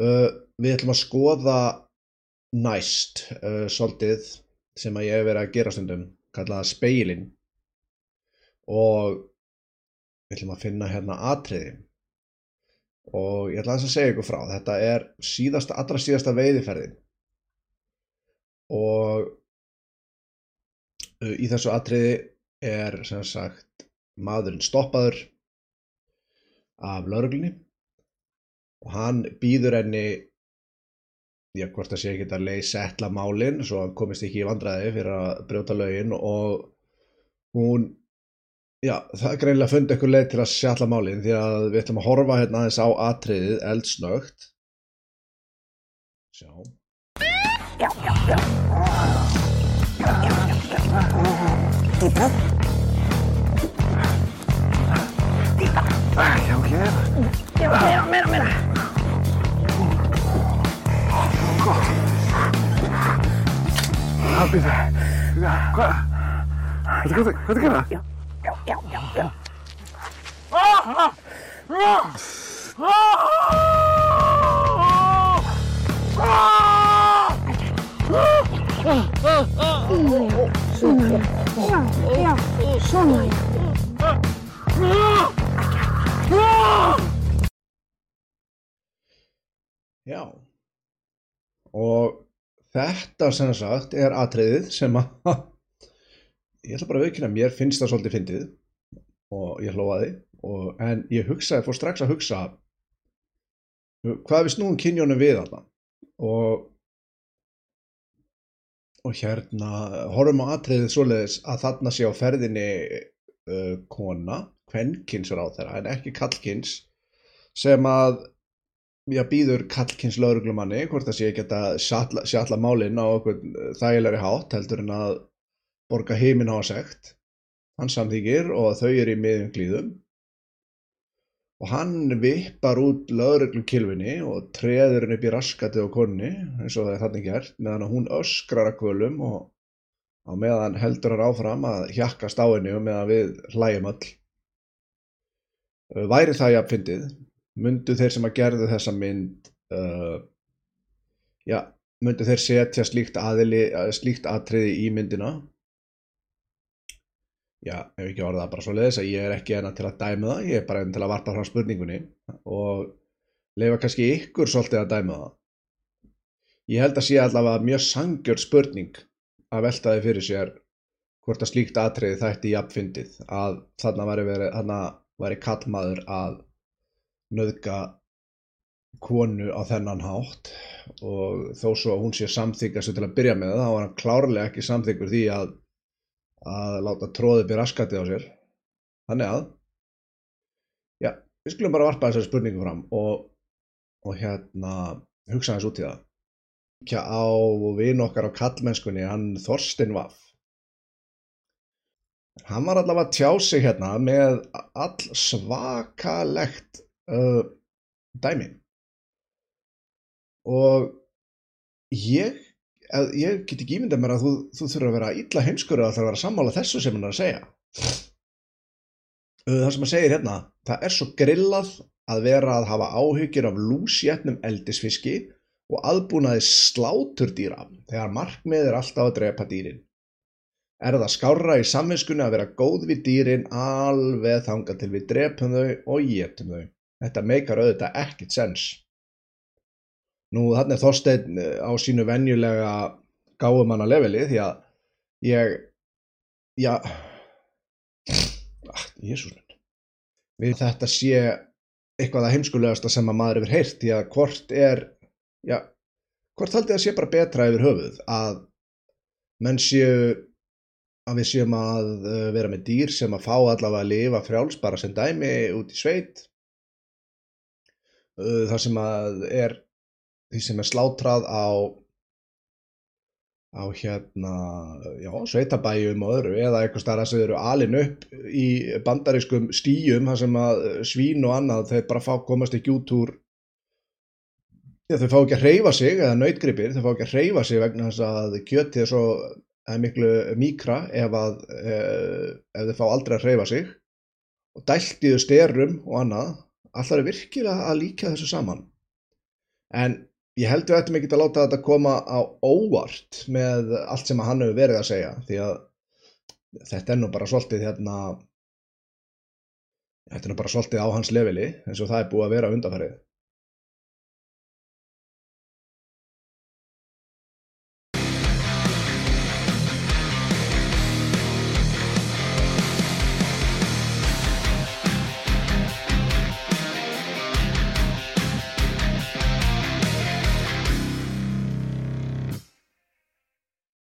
Uh, við ætlum að skoða næst uh, svolítið sem að ég hef verið að gera stundum, kallaða speilin og við ætlum að finna hérna atriði og ég ætla aðeins að segja ykkur frá, þetta er síðasta, allra síðasta veiðiferðin. Og uh, í þessu atriði er sem sagt maðurinn stoppaður af lauruglunni og hann býður henni já, hvort það sé ekki að leið setla málin svo hann komist ekki í vandræði fyrir að brjóta lögin og hún já, það er greinilega fundið eitthvað leið til að setla málin því að við ætlum að horfa hérna aðeins á atriðið eldsnögt sjá Já, já, já. Já, já, já, já. Dýpa. Dýpa. Já, ok. Já, meira, meira, Það býður. Hvað? Hvað er hvað að gera? Já, já, já, já, já. Já, já, svona. Já. Og þetta sem sagt er atriðið sem að ég ætla bara að veikina, mér finnst það svolítið fyndið og ég hlóaði og, en ég hugsaði, fór strax að hugsa hvað við snúum kynjónum við þarna og og hérna horfum á atriðið svoleiðis að þarna sé á ferðinni uh, kona, kvenkins ráð þeirra en ekki kallkins sem að já, býður kallkins lauruglumanni hvort það sé ekki að sjalla, sjalla málinn á okkur þægilegri hátt heldur en að borga heiminn á að segt hann samþykir og þau eru í miðum glíðum og hann vippar út lauruglukilfinni og treður henni upp í raskatið á konni eins og það er þannig gert meðan að hún öskrar að kvölum og á meðan heldur hann áfram að henni og meðan við hlægjum öll. Uh, væri það jafnfyndið myndu þeir sem að gerðu þessa mynd uh, já, myndu þeir setja slíkt, aðili, slíkt atriði í myndina? Já, ef ekki orða það bara svo leiðis að ég er ekki enna til að dæma það, ég er bara enn til að varpa frá spurningunni og leifa kannski ykkur svolítið að dæma það. Ég held að sé allavega mjög sangjör spurning að velta þið fyrir sér hvort að slíkt atriði þætti jafnfyndið að þarna væri, væri kallmaður að nöðga konu á þennan hátt. Og þó svo að hún sé samþykja svo til að byrja með það, þá var hann klárlega ekki samþykkur því að að láta tróði byrja raskatið á sér. Þannig að já, við skulum bara varpa þessari spurningu fram og, og hérna hugsa hans út í það. Ekki á vinn okkar á kallmennskunni hann Þorstein Vaff hann var allavega tjá sig hérna með all svakalegt uh, dæmi. Og ég, ég get ekki ímyndað mér að þú, þú þurfa að vera illa heimskur að það vera að sammála þessu sem hann er að segja. Uh, það sem hann segir hérna það er svo grillað að vera að hafa áhyggjur af lúsjetnum eldisfiski og aðbúnaði sláturdýra þegar markmið er alltaf að drepa dýrin. Er það skárra í samvinskunni að vera góð við dýrin alveg þanga til við drepum þau og getum þau þetta meikar auðvitað ekkit sens. Nú þannig er Þorsteinn eh, á sínu venjulega gáumanna leveli því að ég já ah, minn. Við þetta sé eitthvað að heimskulegasta sem að maður hefur heyrt því að hvort er já, hvort haldið að sé bara betra yfir höfuð að menn séu að við séum að uh, vera með dýr sem að fá allavega að lifa frjáls bara sem dæmi út í sveit uh, þar sem að er því sem er slátrað á á hérna já, sveitabæjum og öðru eða eitthvað starra sem eru alin upp í bandarískum stíjum þar sem að svín og annað þeir bara fá komast ekki út úr já, þau fá ekki að hreyfa sig eða nautgripir, þau fá ekki að hreyfa sig vegna þess að kjötið er svo er miklu mikra ef að eh, ef þau fá aldrei að hreyfa sig. Og dælt í þau styrum og annað alltaf er virkilega að líka þessu saman? En ég held við ættum ekki að láta þetta koma á óvart með allt sem hann hefur verið að segja því að þetta er nú bara svolítið hérna þetta er nú bara svolítið á hans leveli eins og það er búið að vera undanfærið